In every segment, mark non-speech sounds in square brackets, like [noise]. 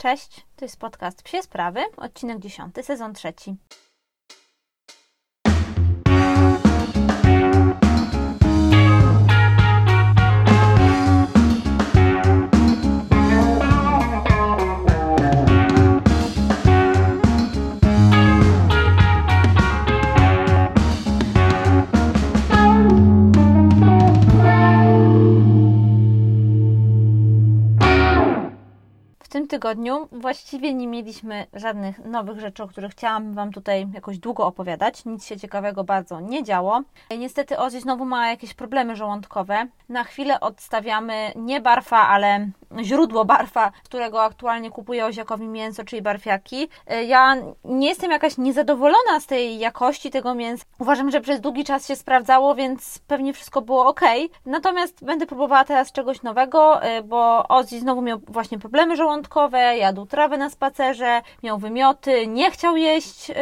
Cześć, to jest podcast Psie Sprawy, odcinek 10, sezon trzeci. Tygodniu właściwie nie mieliśmy żadnych nowych rzeczy, o których chciałam Wam tutaj jakoś długo opowiadać. Nic się ciekawego bardzo nie działo. Niestety Ozzy znowu ma jakieś problemy żołądkowe. Na chwilę odstawiamy nie barfa, ale źródło barfa, którego aktualnie kupuję Oziakowi mięso, czyli barfiaki. Ja nie jestem jakaś niezadowolona z tej jakości tego mięsa. Uważam, że przez długi czas się sprawdzało, więc pewnie wszystko było ok. Natomiast będę próbowała teraz czegoś nowego, bo Ozzy znowu miał właśnie problemy żołądkowe jadł trawę na spacerze, miał wymioty, nie chciał jeść y,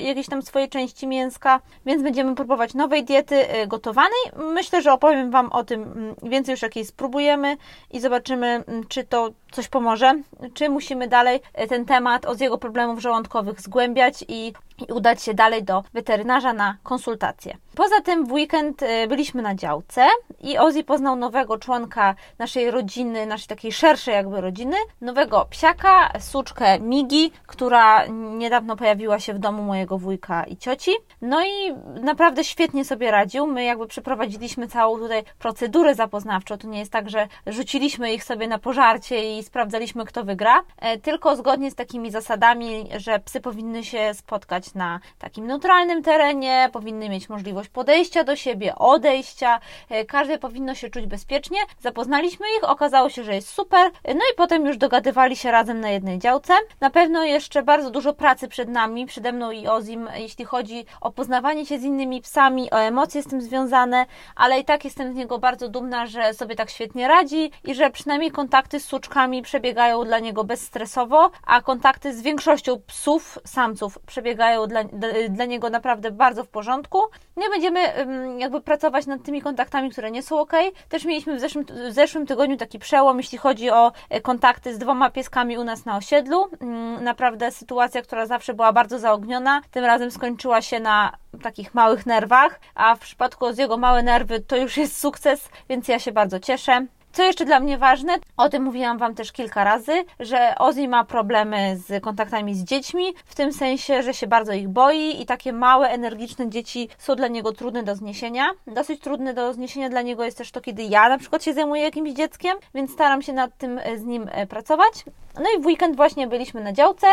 jakieś tam swojej części mięska, więc będziemy próbować nowej diety y, gotowanej. Myślę, że opowiem Wam o tym mm, więcej już jakiej spróbujemy i zobaczymy, mm, czy to coś pomoże, czy musimy dalej y, ten temat od jego problemów żołądkowych zgłębiać i i udać się dalej do weterynarza na konsultację. Poza tym w weekend byliśmy na działce i Ozzy poznał nowego członka naszej rodziny, naszej takiej szerszej jakby rodziny, nowego psiaka, suczkę Migi, która niedawno pojawiła się w domu mojego wujka i cioci. No i naprawdę świetnie sobie radził. My jakby przeprowadziliśmy całą tutaj procedurę zapoznawczą. To nie jest tak, że rzuciliśmy ich sobie na pożarcie i sprawdzaliśmy, kto wygra, tylko zgodnie z takimi zasadami, że psy powinny się spotkać na takim neutralnym terenie, powinny mieć możliwość podejścia do siebie, odejścia, każde powinno się czuć bezpiecznie. Zapoznaliśmy ich, okazało się, że jest super, no i potem już dogadywali się razem na jednej działce. Na pewno jeszcze bardzo dużo pracy przed nami, przede mną i Ozim, jeśli chodzi o poznawanie się z innymi psami, o emocje z tym związane, ale i tak jestem z niego bardzo dumna, że sobie tak świetnie radzi i że przynajmniej kontakty z suczkami przebiegają dla niego bezstresowo, a kontakty z większością psów, samców przebiegają dla, dla niego naprawdę bardzo w porządku. Nie będziemy jakby pracować nad tymi kontaktami, które nie są ok. Też mieliśmy w zeszłym, w zeszłym tygodniu taki przełom, jeśli chodzi o kontakty z dwoma pieskami u nas na osiedlu. Naprawdę sytuacja, która zawsze była bardzo zaogniona, tym razem skończyła się na takich małych nerwach, a w przypadku z jego małe nerwy to już jest sukces, więc ja się bardzo cieszę. Co jeszcze dla mnie ważne, o tym mówiłam Wam też kilka razy, że Ozzy ma problemy z kontaktami z dziećmi, w tym sensie, że się bardzo ich boi i takie małe, energiczne dzieci są dla niego trudne do zniesienia. Dosyć trudne do zniesienia dla niego jest też to, kiedy ja na przykład się zajmuję jakimś dzieckiem, więc staram się nad tym z nim pracować. No i w weekend właśnie byliśmy na działce,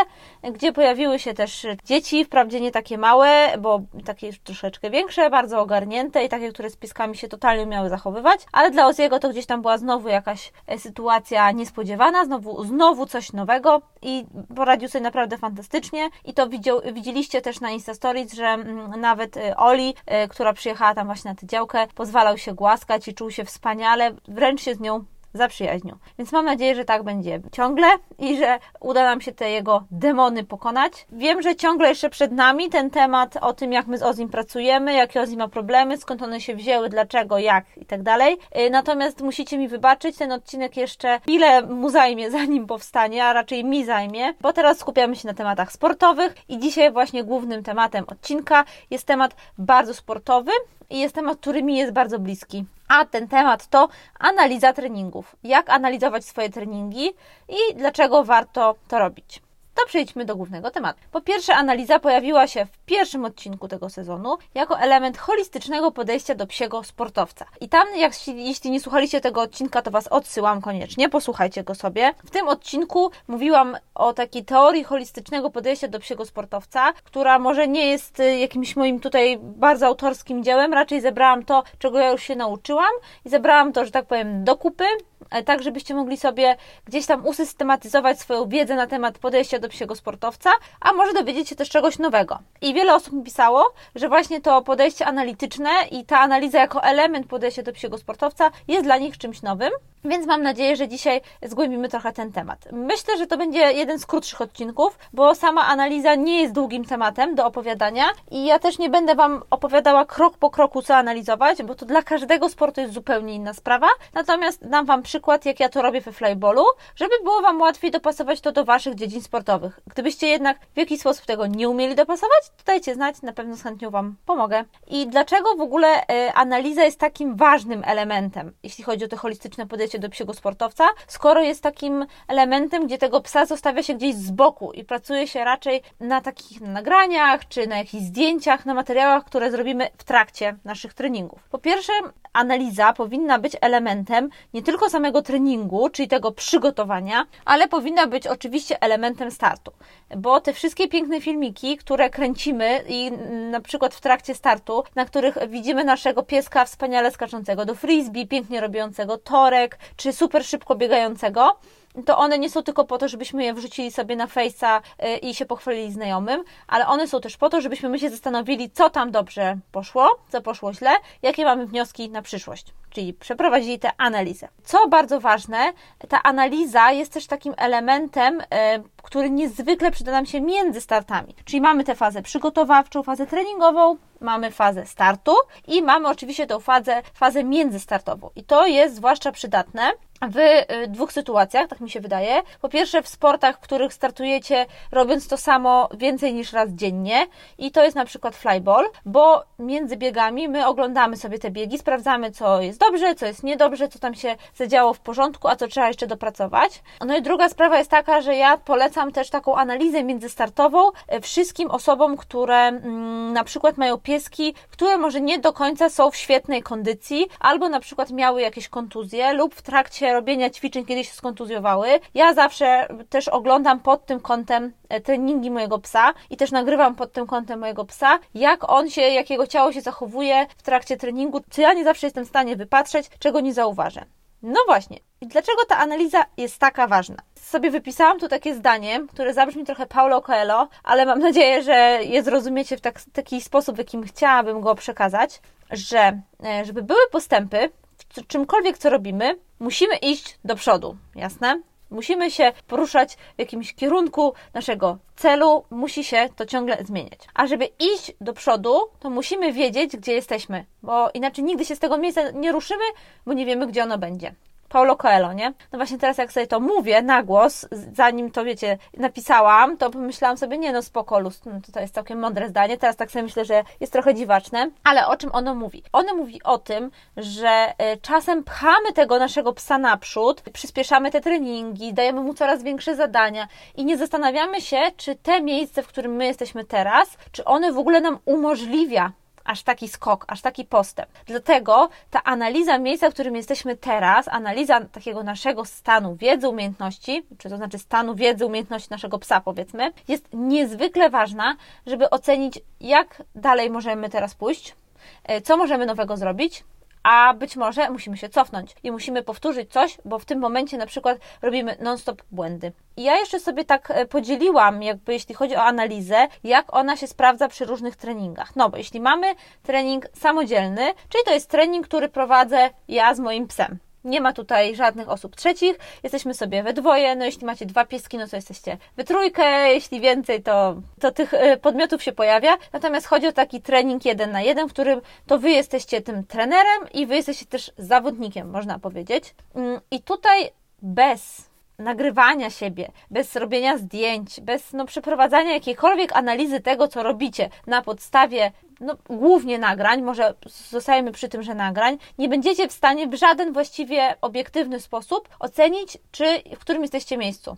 gdzie pojawiły się też dzieci, wprawdzie nie takie małe, bo takie troszeczkę większe, bardzo ogarnięte i takie, które z pieskami się totalnie umiały zachowywać, ale dla Oziego to gdzieś tam była znowu jakaś sytuacja niespodziewana, znowu, znowu coś nowego i poradził sobie naprawdę fantastycznie. I to widział, widzieliście też na Insta Stories, że nawet Oli, która przyjechała tam właśnie na tę działkę, pozwalał się głaskać i czuł się wspaniale, wręcz się z nią zaprzyjaźnił. Więc mam nadzieję, że tak będzie ciągle i że uda nam się te jego demony pokonać. Wiem, że ciągle jeszcze przed nami ten temat o tym, jak my z Ozim pracujemy, jakie Ozim ma problemy, skąd one się wzięły, dlaczego, jak i tak dalej. Natomiast musicie mi wybaczyć, ten odcinek jeszcze chwilę mu zajmie, [laughs] zanim powstanie, a raczej mi zajmie, bo teraz skupiamy się na tematach sportowych i dzisiaj właśnie głównym tematem odcinka jest temat bardzo sportowy i jest temat, który mi jest bardzo bliski. A ten temat to analiza treningów. Jak analizować swoje treningi i dlaczego warto to robić to przejdźmy do głównego tematu. Po pierwsze, analiza pojawiła się w pierwszym odcinku tego sezonu jako element holistycznego podejścia do psiego sportowca. I tam, jak, jeśli nie słuchaliście tego odcinka, to Was odsyłam koniecznie, posłuchajcie go sobie. W tym odcinku mówiłam o takiej teorii holistycznego podejścia do psiego sportowca, która może nie jest y, jakimś moim tutaj bardzo autorskim dziełem, raczej zebrałam to, czego ja już się nauczyłam i zebrałam to, że tak powiem, do kupy, tak żebyście mogli sobie gdzieś tam usystematyzować swoją wiedzę na temat podejścia do psiego sportowca, a może dowiedzieć się też czegoś nowego. I wiele osób mi pisało, że właśnie to podejście analityczne i ta analiza jako element podejścia do psiego sportowca jest dla nich czymś nowym. Więc mam nadzieję, że dzisiaj zgłębimy trochę ten temat. Myślę, że to będzie jeden z krótszych odcinków, bo sama analiza nie jest długim tematem do opowiadania i ja też nie będę Wam opowiadała krok po kroku, co analizować, bo to dla każdego sportu jest zupełnie inna sprawa. Natomiast dam Wam przykład, jak ja to robię we flyballu, żeby było Wam łatwiej dopasować to do Waszych dziedzin sportowych. Gdybyście jednak w jakiś sposób tego nie umieli dopasować, to dajcie znać, na pewno z chęcią Wam pomogę. I dlaczego w ogóle y, analiza jest takim ważnym elementem, jeśli chodzi o to holistyczne podejście do psiego sportowca, skoro jest takim elementem, gdzie tego psa zostawia się gdzieś z boku i pracuje się raczej na takich nagraniach, czy na jakichś zdjęciach, na materiałach, które zrobimy w trakcie naszych treningów. Po pierwsze, analiza powinna być elementem nie tylko samego treningu, czyli tego przygotowania, ale powinna być oczywiście elementem startu. Bo te wszystkie piękne filmiki, które kręcimy i na przykład w trakcie startu, na których widzimy naszego pieska wspaniale skaczącego do frisbee, pięknie robiącego torek, czy super szybko biegającego, to one nie są tylko po to, żebyśmy je wrzucili sobie na Face'a y, i się pochwalili znajomym, ale one są też po to, żebyśmy my się zastanowili, co tam dobrze poszło, co poszło źle, jakie mamy wnioski na przyszłość. Czyli przeprowadzili tę analizę. Co bardzo ważne, ta analiza jest też takim elementem, y, który niezwykle przyda nam się między startami. Czyli mamy tę fazę przygotowawczą, fazę treningową, mamy fazę startu i mamy oczywiście tą fazę, fazę międzystartową. I to jest zwłaszcza przydatne w y, dwóch sytuacjach, tak mi się wydaje. Po pierwsze, w sportach, w których startujecie robiąc to samo więcej niż raz dziennie, i to jest na przykład flyball, bo między biegami my oglądamy sobie te biegi, sprawdzamy, co jest dobrze, co jest niedobrze, co tam się zadziało w porządku, a co trzeba jeszcze dopracować. No i druga sprawa jest taka, że ja polecam też taką analizę międzystartową y, wszystkim osobom, które mm, na przykład mają pieski, które może nie do końca są w świetnej kondycji, albo na przykład miały jakieś kontuzje, lub w trakcie robienia ćwiczeń kiedyś się skontuzjowały. Ja zawsze też oglądam pod tym kątem e, treningi mojego psa i też nagrywam pod tym kątem mojego psa, jak on się, jak jego ciało się zachowuje w trakcie treningu, czy ja nie zawsze jestem w stanie wypatrzeć, czego nie zauważę. No właśnie. I dlaczego ta analiza jest taka ważna? Sobie wypisałam tu takie zdanie, które zabrzmi trochę Paulo Coelho, ale mam nadzieję, że je zrozumiecie w tak, taki sposób, w jakim chciałabym go przekazać, że e, żeby były postępy w czymkolwiek, co robimy, musimy iść do przodu, jasne? Musimy się poruszać w jakimś kierunku naszego celu, musi się to ciągle zmieniać. A żeby iść do przodu, to musimy wiedzieć, gdzie jesteśmy, bo inaczej nigdy się z tego miejsca nie ruszymy, bo nie wiemy, gdzie ono będzie. Paulo Coelho, nie? No właśnie teraz jak sobie to mówię na głos, zanim to wiecie, napisałam, to pomyślałam sobie, nie no spoko, lust, no to, jest całkiem mądre zdanie, teraz tak sobie myślę, że jest trochę dziwaczne, ale o czym ono mówi? Ono mówi o tym, że y, czasem pchamy tego naszego psa naprzód, przyspieszamy te treningi, dajemy mu coraz większe zadania i nie zastanawiamy się, czy te miejsce, w którym my jesteśmy teraz, czy one w ogóle nam umożliwia aż taki skok, aż taki postęp. Dlatego ta analiza miejsca, w którym jesteśmy teraz, analiza takiego naszego stanu wiedzy, umiejętności, czy to znaczy stanu wiedzy, umiejętności naszego psa, powiedzmy, jest niezwykle ważna, żeby ocenić, jak dalej możemy teraz pójść, e, co możemy nowego zrobić, a być może musimy się cofnąć i musimy powtórzyć coś, bo w tym momencie na przykład robimy non-stop błędy. I ja jeszcze sobie tak e, podzieliłam, jakby jeśli chodzi o analizę, jak ona się sprawdza przy różnych treningach. No bo jeśli mamy trening samodzielny, czyli to jest trening, który prowadzę ja z moim psem. Nie ma tutaj żadnych osób trzecich, jesteśmy sobie we dwoje, no jeśli macie dwa pieski, no to jesteście we trójkę, jeśli więcej, to, to tych e, podmiotów się pojawia. Natomiast chodzi o taki trening jeden na jeden, w którym to Wy jesteście tym trenerem i Wy jesteście też zawodnikiem, można powiedzieć. Mm, I tutaj bez nagrywania siebie, bez robienia zdjęć, bez no, przeprowadzania jakiejkolwiek analizy tego, co robicie na podstawie no, głównie nagrań, może zostajemy przy tym, że nagrań, nie będziecie w stanie w żaden właściwie obiektywny sposób ocenić, czy w którym jesteście miejscu.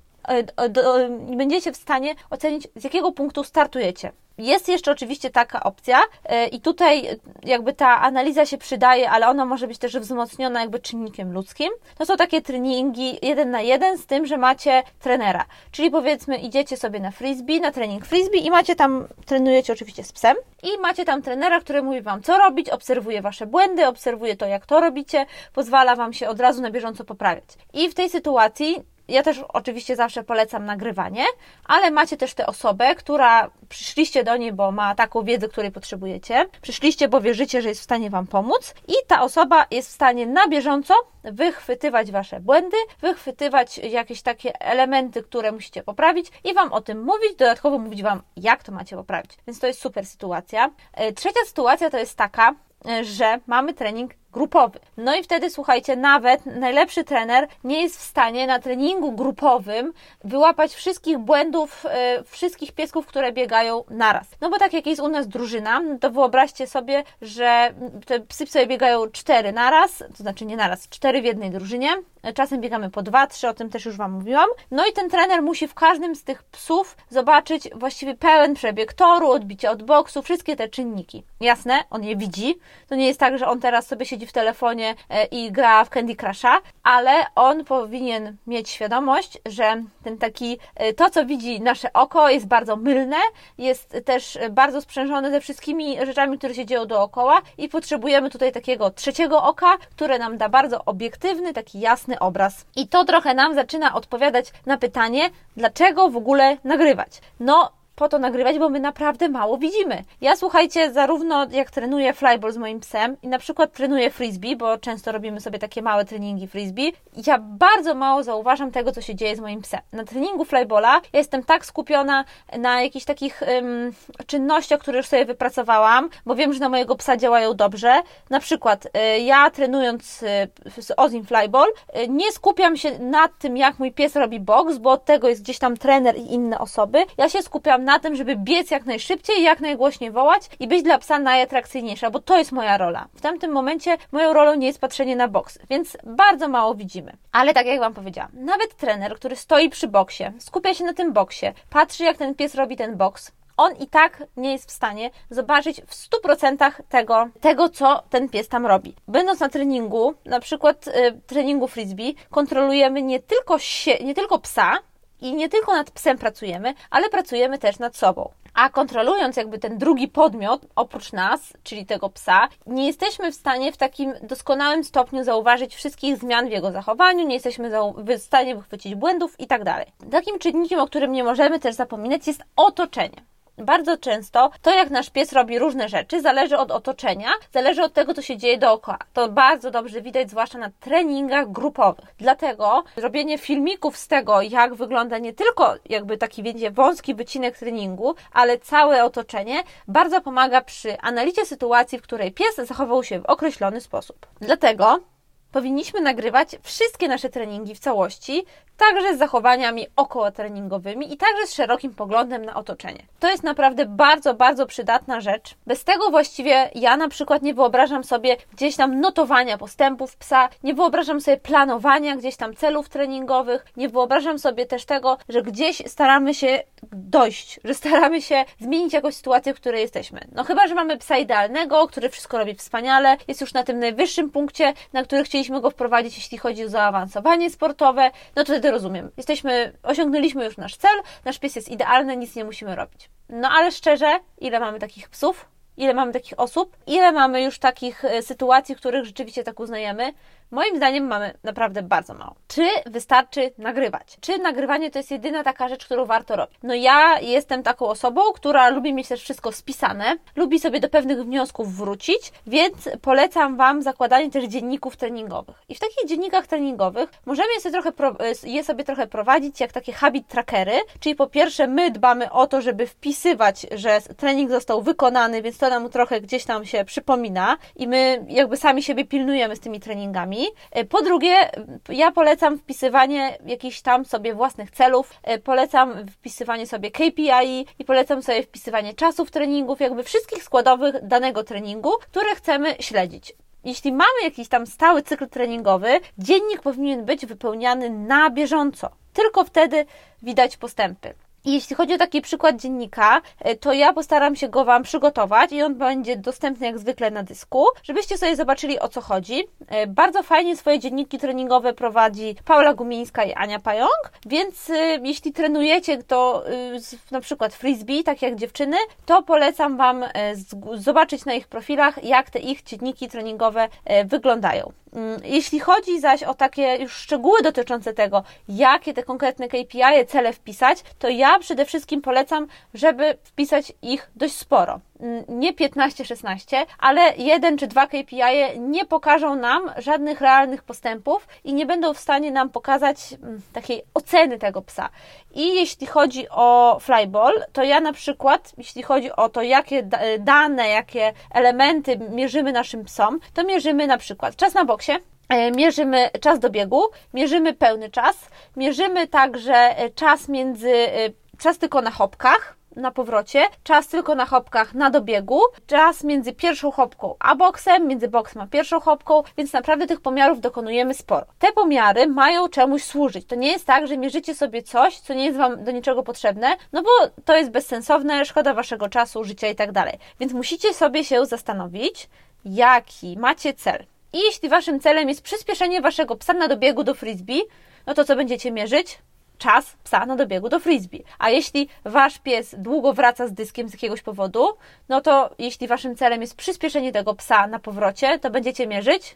Nie będziecie w stanie ocenić, z jakiego punktu startujecie. Jest jeszcze oczywiście taka opcja e, i tutaj jakby ta analiza się przydaje, ale ona może być też wzmocniona jakby czynnikiem ludzkim. To są takie treningi jeden na jeden z tym, że macie trenera. Czyli powiedzmy idziecie sobie na frisbee, na trening frisbee i macie tam, trenujecie oczywiście z psem i macie tam trenera, który mówi Wam co robić, obserwuje Wasze błędy, obserwuje to jak to robicie, pozwala Wam się od razu na bieżąco poprawiać. I w tej sytuacji Ja też oczywiście zawsze polecam nagrywanie, ale macie też tę osobę, która przyszliście do niej, bo ma taką wiedzę, której potrzebujecie, przyszliście, bo wierzycie, że jest w stanie Wam pomóc i ta osoba jest w stanie na bieżąco wychwytywać Wasze błędy, wychwytywać jakieś takie elementy, które musicie poprawić i Wam o tym mówić, dodatkowo mówić Wam, jak to macie poprawić. Więc to jest super sytuacja. E, trzecia sytuacja to jest taka, e, że mamy trening grupowy. No i wtedy słuchajcie, nawet najlepszy trener nie jest w stanie na treningu grupowym wyłapać wszystkich błędów e, wszystkich piesków, które biegają naraz. No bo tak jak jest u nas drużyna, to wyobraźcie sobie, że te psy sobie biegają cztery naraz, to znaczy nie naraz, cztery w jednej drużynie. Czasem biegamy po dwa, trzy, o tym też już Wam mówiłam. No i ten trener musi w każdym z tych psów zobaczyć właściwie pełen przebieg toru, odbicie od boksu, wszystkie te czynniki. Jasne, on je widzi. To nie jest tak, że on teraz sobie siedzi w telefonie e, i gra w Candy Crusha, ale on powinien mieć świadomość, że ten taki, e, to co widzi nasze oko jest bardzo mylne, jest też bardzo sprzężone ze wszystkimi rzeczami, które się dzieją dookoła i potrzebujemy tutaj takiego trzeciego oka, które nam da bardzo obiektywny, taki jasny obraz. I to trochę nam zaczyna odpowiadać na pytanie, dlaczego w ogóle nagrywać. No, po to nagrywać, bo my naprawdę mało widzimy. Ja słuchajcie, zarówno jak trenuję flyball z moim psem i na przykład trenuję frisbee, bo często robimy sobie takie małe treningi frisbee, ja bardzo mało zauważam tego, co się dzieje z moim psem. Na treningu flyballa ja jestem tak skupiona na jakichś takich um, czynnościach, które już sobie wypracowałam, bo wiem, że na mojego psa działają dobrze. Na przykład y, ja trenując y, z Ozim flyball y, nie skupiam się nad tym, jak mój pies robi box, bo od tego jest gdzieś tam trener i inne osoby. Ja się skupiam na tym, żeby biec jak najszybciej, jak najgłośniej wołać i być dla psa najatrakcyjniejsza, bo to jest moja rola. W tamtym momencie moją rolą nie jest patrzenie na boks, więc bardzo mało widzimy. Ale tak jak Wam powiedziałam, nawet trener, który stoi przy boksie, skupia się na tym boksie, patrzy jak ten pies robi ten boks, on i tak nie jest w stanie zobaczyć w 100% tego, tego, co ten pies tam robi. Będąc na treningu, na przykład y, treningu frisbee, kontrolujemy nie tylko, się, nie tylko psa, i nie tylko nad psem pracujemy, ale pracujemy też nad sobą. A kontrolując jakby ten drugi podmiot, oprócz nas, czyli tego psa, nie jesteśmy w stanie w takim doskonałym stopniu zauważyć wszystkich zmian w jego zachowaniu, nie jesteśmy w stanie wychwycić błędów i tak. Takim czynnikiem, o którym nie możemy też zapominać, jest otoczenie bardzo często to, jak nasz pies robi różne rzeczy, zależy od otoczenia, zależy od tego, co się dzieje dookoła. To bardzo dobrze widać, zwłaszcza na treningach grupowych. Dlatego robienie filmików z tego, jak wygląda nie tylko jakby taki, wiecie, wąski wycinek treningu, ale całe otoczenie, bardzo pomaga przy analizie sytuacji, w której pies zachował się w określony sposób. Dlatego powinniśmy nagrywać wszystkie nasze treningi w całości, także z zachowaniami okołotreningowymi i także z szerokim poglądem na otoczenie. To jest naprawdę bardzo, bardzo przydatna rzecz. Bez tego właściwie ja na przykład nie wyobrażam sobie gdzieś tam notowania postępów psa, nie wyobrażam sobie planowania gdzieś tam celów treningowych, nie wyobrażam sobie też tego, że gdzieś staramy się dojść, że staramy się zmienić jakąś sytuację, w której jesteśmy. No chyba, że mamy psa idealnego, który wszystko robi wspaniale, jest już na tym najwyższym punkcie, na który chcieliśmy go wprowadzić, jeśli chodzi o zaawansowanie sportowe, no to wtedy rozumiem. Jesteśmy, osiągnęliśmy już nasz cel, nasz pies jest idealny, nic nie musimy robić. No ale szczerze, ile mamy takich psów? Ile mamy takich osób? Ile mamy już takich e, sytuacji, w których rzeczywiście tak uznajemy? Moim zdaniem mamy naprawdę bardzo mało. Czy wystarczy nagrywać? Czy nagrywanie to jest jedyna taka rzecz, którą warto robić? No ja jestem taką osobą, która lubi mieć też wszystko spisane, lubi sobie do pewnych wniosków wrócić, więc polecam Wam zakładanie też dzienników treningowych. I w takich dziennikach treningowych możemy je sobie trochę, je sobie trochę prowadzić jak takie habit trackery, czyli po pierwsze my dbamy o to, żeby wpisywać, że trening został wykonany, więc to nam trochę gdzieś tam się przypomina i my jakby sami siebie pilnujemy z tymi treningami. E, po drugie, ja polecam wpisywanie jakichś tam sobie własnych celów, e, polecam wpisywanie sobie KPI i polecam sobie wpisywanie czasów treningów, jakby wszystkich składowych danego treningu, które chcemy śledzić. Jeśli mamy jakiś tam stały cykl treningowy, dziennik powinien być wypełniany na bieżąco. Tylko wtedy widać postępy. Jeśli chodzi o taki przykład dziennika, e, to ja postaram się go Wam przygotować i on będzie dostępny jak zwykle na dysku, żebyście sobie zobaczyli o co chodzi. E, bardzo fajnie swoje dzienniki treningowe prowadzi Paula Gumińska i Ania Pająk, więc jeśli trenujecie to na przykład frisbee, tak jak dziewczyny, to polecam Wam zobaczyć na ich profilach, jak te ich dzienniki treningowe wyglądają. Mm, jeśli chodzi zaś o takie już szczegóły dotyczące tego, jakie te konkretne KPI, cele wpisać, to ja przede wszystkim polecam, żeby wpisać ich dość sporo. Nie 15-16, ale jeden czy dwa KPI nie pokażą nam żadnych realnych postępów i nie będą w stanie nam pokazać mm, takiej oceny tego psa. I jeśli chodzi o flyball, to ja na przykład, jeśli chodzi o to, jakie dane, jakie elementy mierzymy naszym psom, to mierzymy na przykład czas na boksie, e, mierzymy czas do biegu, mierzymy pełny czas, mierzymy także e, czas między, e, czas tylko na hopkach, na powrocie, czas tylko na hopkach na dobiegu, czas między pierwszą hopką a boksem, między boksem a pierwszą hopką, więc naprawdę tych pomiarów dokonujemy sporo. Te pomiary mają czemuś służyć. To nie jest tak, że mierzycie sobie coś, co nie jest Wam do niczego potrzebne, no bo to jest bezsensowne, szkoda Waszego czasu, życia i tak dalej. Więc musicie sobie się zastanowić, jaki macie cel. I jeśli Waszym celem jest przyspieszenie Waszego psa na dobiegu do frisbee, no to co będziecie mierzyć? Czas psa na dobiegu do frisbee. A jeśli wasz pies długo wraca z dyskiem z jakiegoś powodu, no to jeśli waszym celem jest przyspieszenie tego psa na powrocie, to będziecie mierzyć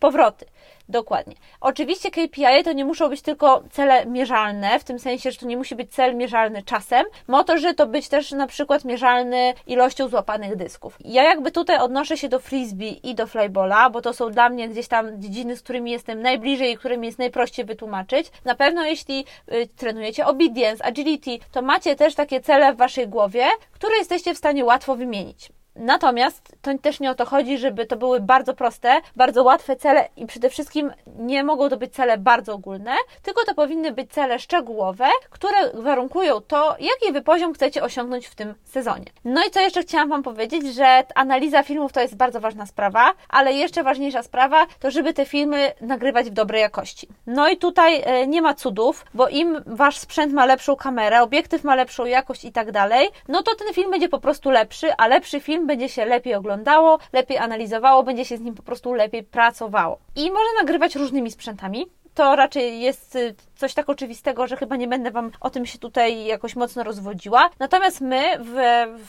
powroty. Dokładnie. Oczywiście KPI to nie muszą być tylko cele mierzalne, w tym sensie, że to nie musi być cel mierzalny czasem. Może to być też na przykład mierzalny ilością złapanych dysków. Ja jakby tutaj odnoszę się do frisbee i do flybola, bo to są dla mnie gdzieś tam dziedziny, z którymi jestem najbliżej i którymi jest najprościej wytłumaczyć. Na pewno jeśli y, trenujecie obedience, agility, to macie też takie cele w waszej głowie, które jesteście w stanie łatwo wymienić. Natomiast to też nie o to chodzi, żeby to były bardzo proste, bardzo łatwe cele i przede wszystkim nie mogą to być cele bardzo ogólne, tylko to powinny być cele szczegółowe, które warunkują to, jaki wy poziom chcecie osiągnąć w tym sezonie. No i co jeszcze chciałam Wam powiedzieć, że analiza filmów to jest bardzo ważna sprawa, ale jeszcze ważniejsza sprawa to, żeby te filmy nagrywać w dobrej jakości. No i tutaj e, nie ma cudów, bo im Wasz sprzęt ma lepszą kamerę, obiektyw ma lepszą jakość i tak dalej, no to ten film będzie po prostu lepszy, a lepszy film będzie się lepiej oglądało, lepiej analizowało, będzie się z nim po prostu lepiej pracowało. I można nagrywać różnymi sprzętami. To raczej jest y, coś tak oczywistego, że chyba nie będę Wam o tym się tutaj jakoś mocno rozwodziła. Natomiast my w,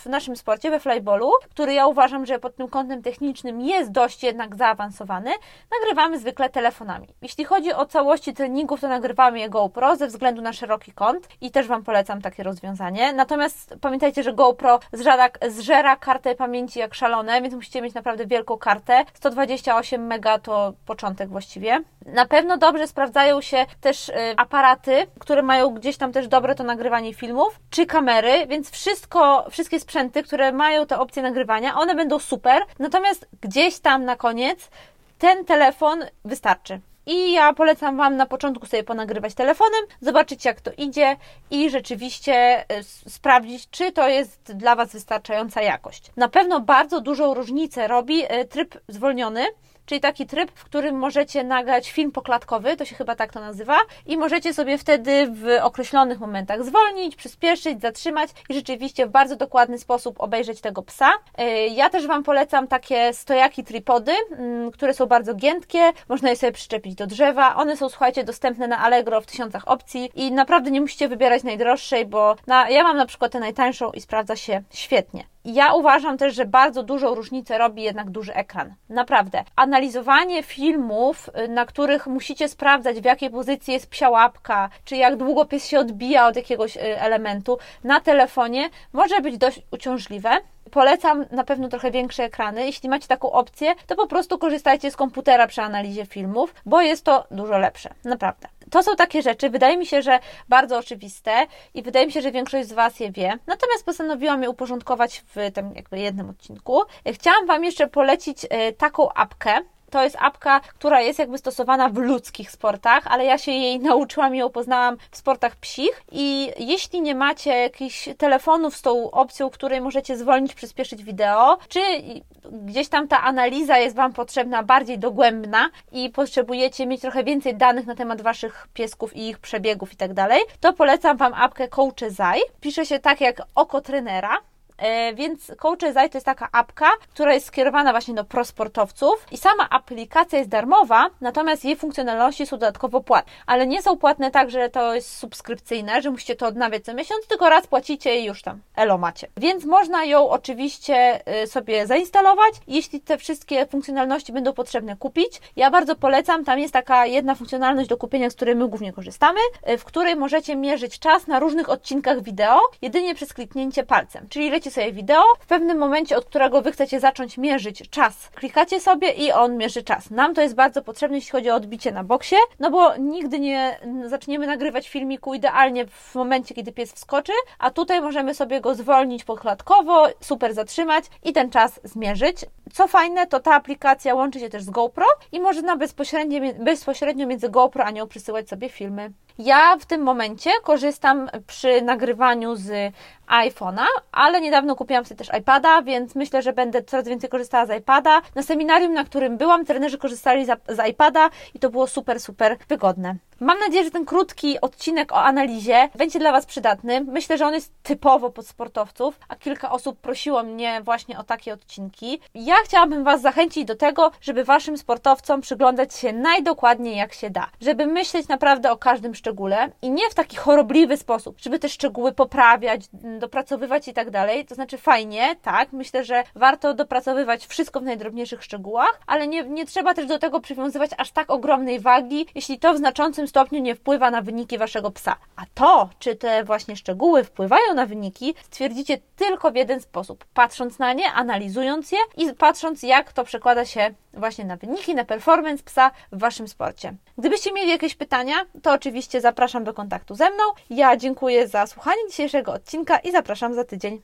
w naszym sporcie, we flyballu, który ja uważam, że pod tym kątem technicznym jest dość jednak zaawansowany, nagrywamy zwykle telefonami. Jeśli chodzi o całości treningów, to nagrywamy je GoPro ze względu na szeroki kąt i też Wam polecam takie rozwiązanie. Natomiast pamiętajcie, że GoPro zżera, zżera kartę pamięci jak szalone, więc musicie mieć naprawdę wielką kartę. 128 mega to początek właściwie. Na pewno dobrze sprawdzają się też y, aparaty, które mają gdzieś tam też dobre to nagrywanie filmów, czy kamery, więc wszystko, wszystkie sprzęty, które mają te opcje nagrywania, one będą super, natomiast gdzieś tam na koniec ten telefon wystarczy. I ja polecam Wam na początku sobie ponagrywać telefonem, zobaczyć jak to idzie i rzeczywiście y, sprawdzić, czy to jest dla Was wystarczająca jakość. Na pewno bardzo dużą różnicę robi y, tryb zwolniony, czyli taki tryb, w którym możecie nagrać film poklatkowy, to się chyba tak to nazywa, i możecie sobie wtedy w określonych momentach zwolnić, przyspieszyć, zatrzymać i rzeczywiście w bardzo dokładny sposób obejrzeć tego psa. E, ja też Wam polecam takie stojaki tripody, mm, które są bardzo giętkie, można je sobie przyczepić do drzewa. One są, słuchajcie, dostępne na Allegro w tysiącach opcji i naprawdę nie musicie wybierać najdroższej, bo na, ja mam na przykład tę najtańszą i sprawdza się świetnie. Ja uważam też, że bardzo dużą różnicę robi jednak duży ekran. Naprawdę. Analizowanie filmów, y, na których musicie sprawdzać, w jakiej pozycji jest psia łapka, czy jak długo pies się odbija od jakiegoś y, elementu na telefonie, może być dość uciążliwe. Polecam na pewno trochę większe ekrany. Jeśli macie taką opcję, to po prostu korzystajcie z komputera przy analizie filmów, bo jest to dużo lepsze. Naprawdę. To są takie rzeczy, wydaje mi się, że bardzo oczywiste i wydaje mi się, że większość z Was je wie. Natomiast postanowiłam je uporządkować w tym jakby jednym odcinku. Chciałam Wam jeszcze polecić e, taką apkę, To jest apka, która jest jakby stosowana w ludzkich sportach, ale ja się jej nauczyłam i ją poznałam w sportach psich i jeśli nie macie jakichś telefonów z tą opcją, której możecie zwolnić, przyspieszyć wideo, czy gdzieś tam ta analiza jest Wam potrzebna bardziej dogłębna i potrzebujecie mieć trochę więcej danych na temat Waszych piesków i ich przebiegów i tak dalej, to polecam Wam apkę Coachesai. Pisze się tak jak oko trenera, więc Coachesai to jest taka apka, która jest skierowana właśnie do prosportowców i sama aplikacja jest darmowa, natomiast jej funkcjonalności są dodatkowo płatne. Ale nie są płatne tak, że to jest subskrypcyjne, że musicie to odnawiać co miesiąc, tylko raz płacicie i już tam elo macie. Więc można ją oczywiście e, sobie zainstalować, jeśli te wszystkie funkcjonalności będą potrzebne kupić. Ja bardzo polecam, tam jest taka jedna funkcjonalność do kupienia, z której my głównie korzystamy, e, w której możecie mierzyć czas na różnych odcinkach wideo, jedynie przez kliknięcie palcem. Czyli leci sobie wideo, w pewnym momencie, od którego Wy chcecie zacząć mierzyć czas, klikacie sobie i on mierzy czas. Nam to jest bardzo potrzebne, jeśli chodzi o odbicie na boksie, no bo nigdy nie zaczniemy nagrywać filmiku idealnie w momencie, kiedy pies wskoczy, a tutaj możemy sobie go zwolnić pokładkowo, super zatrzymać i ten czas zmierzyć. Co fajne, to ta aplikacja łączy się też z GoPro i można bezpośrednio, bezpośrednio między GoPro a nią przysyłać sobie filmy. Ja w tym momencie korzystam przy nagrywaniu z iPhone'a, ale niedawno kupiłam sobie też iPada, więc myślę, że będę coraz więcej korzystała z iPada. Na seminarium, na którym byłam, trenerzy korzystali z, z iPada i to było super, super wygodne. Mam nadzieję, że ten krótki odcinek o analizie będzie dla Was przydatny. Myślę, że on jest typowo pod sportowców, a kilka osób prosiło mnie właśnie o takie odcinki. Ja chciałabym Was zachęcić do tego, żeby Waszym sportowcom przyglądać się najdokładniej jak się da, żeby myśleć naprawdę o każdym szczególe i nie w taki chorobliwy sposób, żeby te szczegóły poprawiać, dopracowywać i tak dalej. To znaczy fajnie, tak, myślę, że warto dopracowywać wszystko w najdrobniejszych szczegółach, ale nie, nie trzeba też do tego przywiązywać aż tak ogromnej wagi, jeśli to w znaczącym stopniu nie wpływa na wyniki waszego psa. A to, czy te właśnie szczegóły wpływają na wyniki, stwierdzicie tylko w jeden sposób, patrząc na nie, analizując je i patrząc, jak to przekłada się właśnie na wyniki, na performance psa w waszym sporcie. Gdybyście mieli jakieś pytania, to oczywiście zapraszam do kontaktu ze mną. Ja dziękuję za słuchanie dzisiejszego odcinka i zapraszam za tydzień.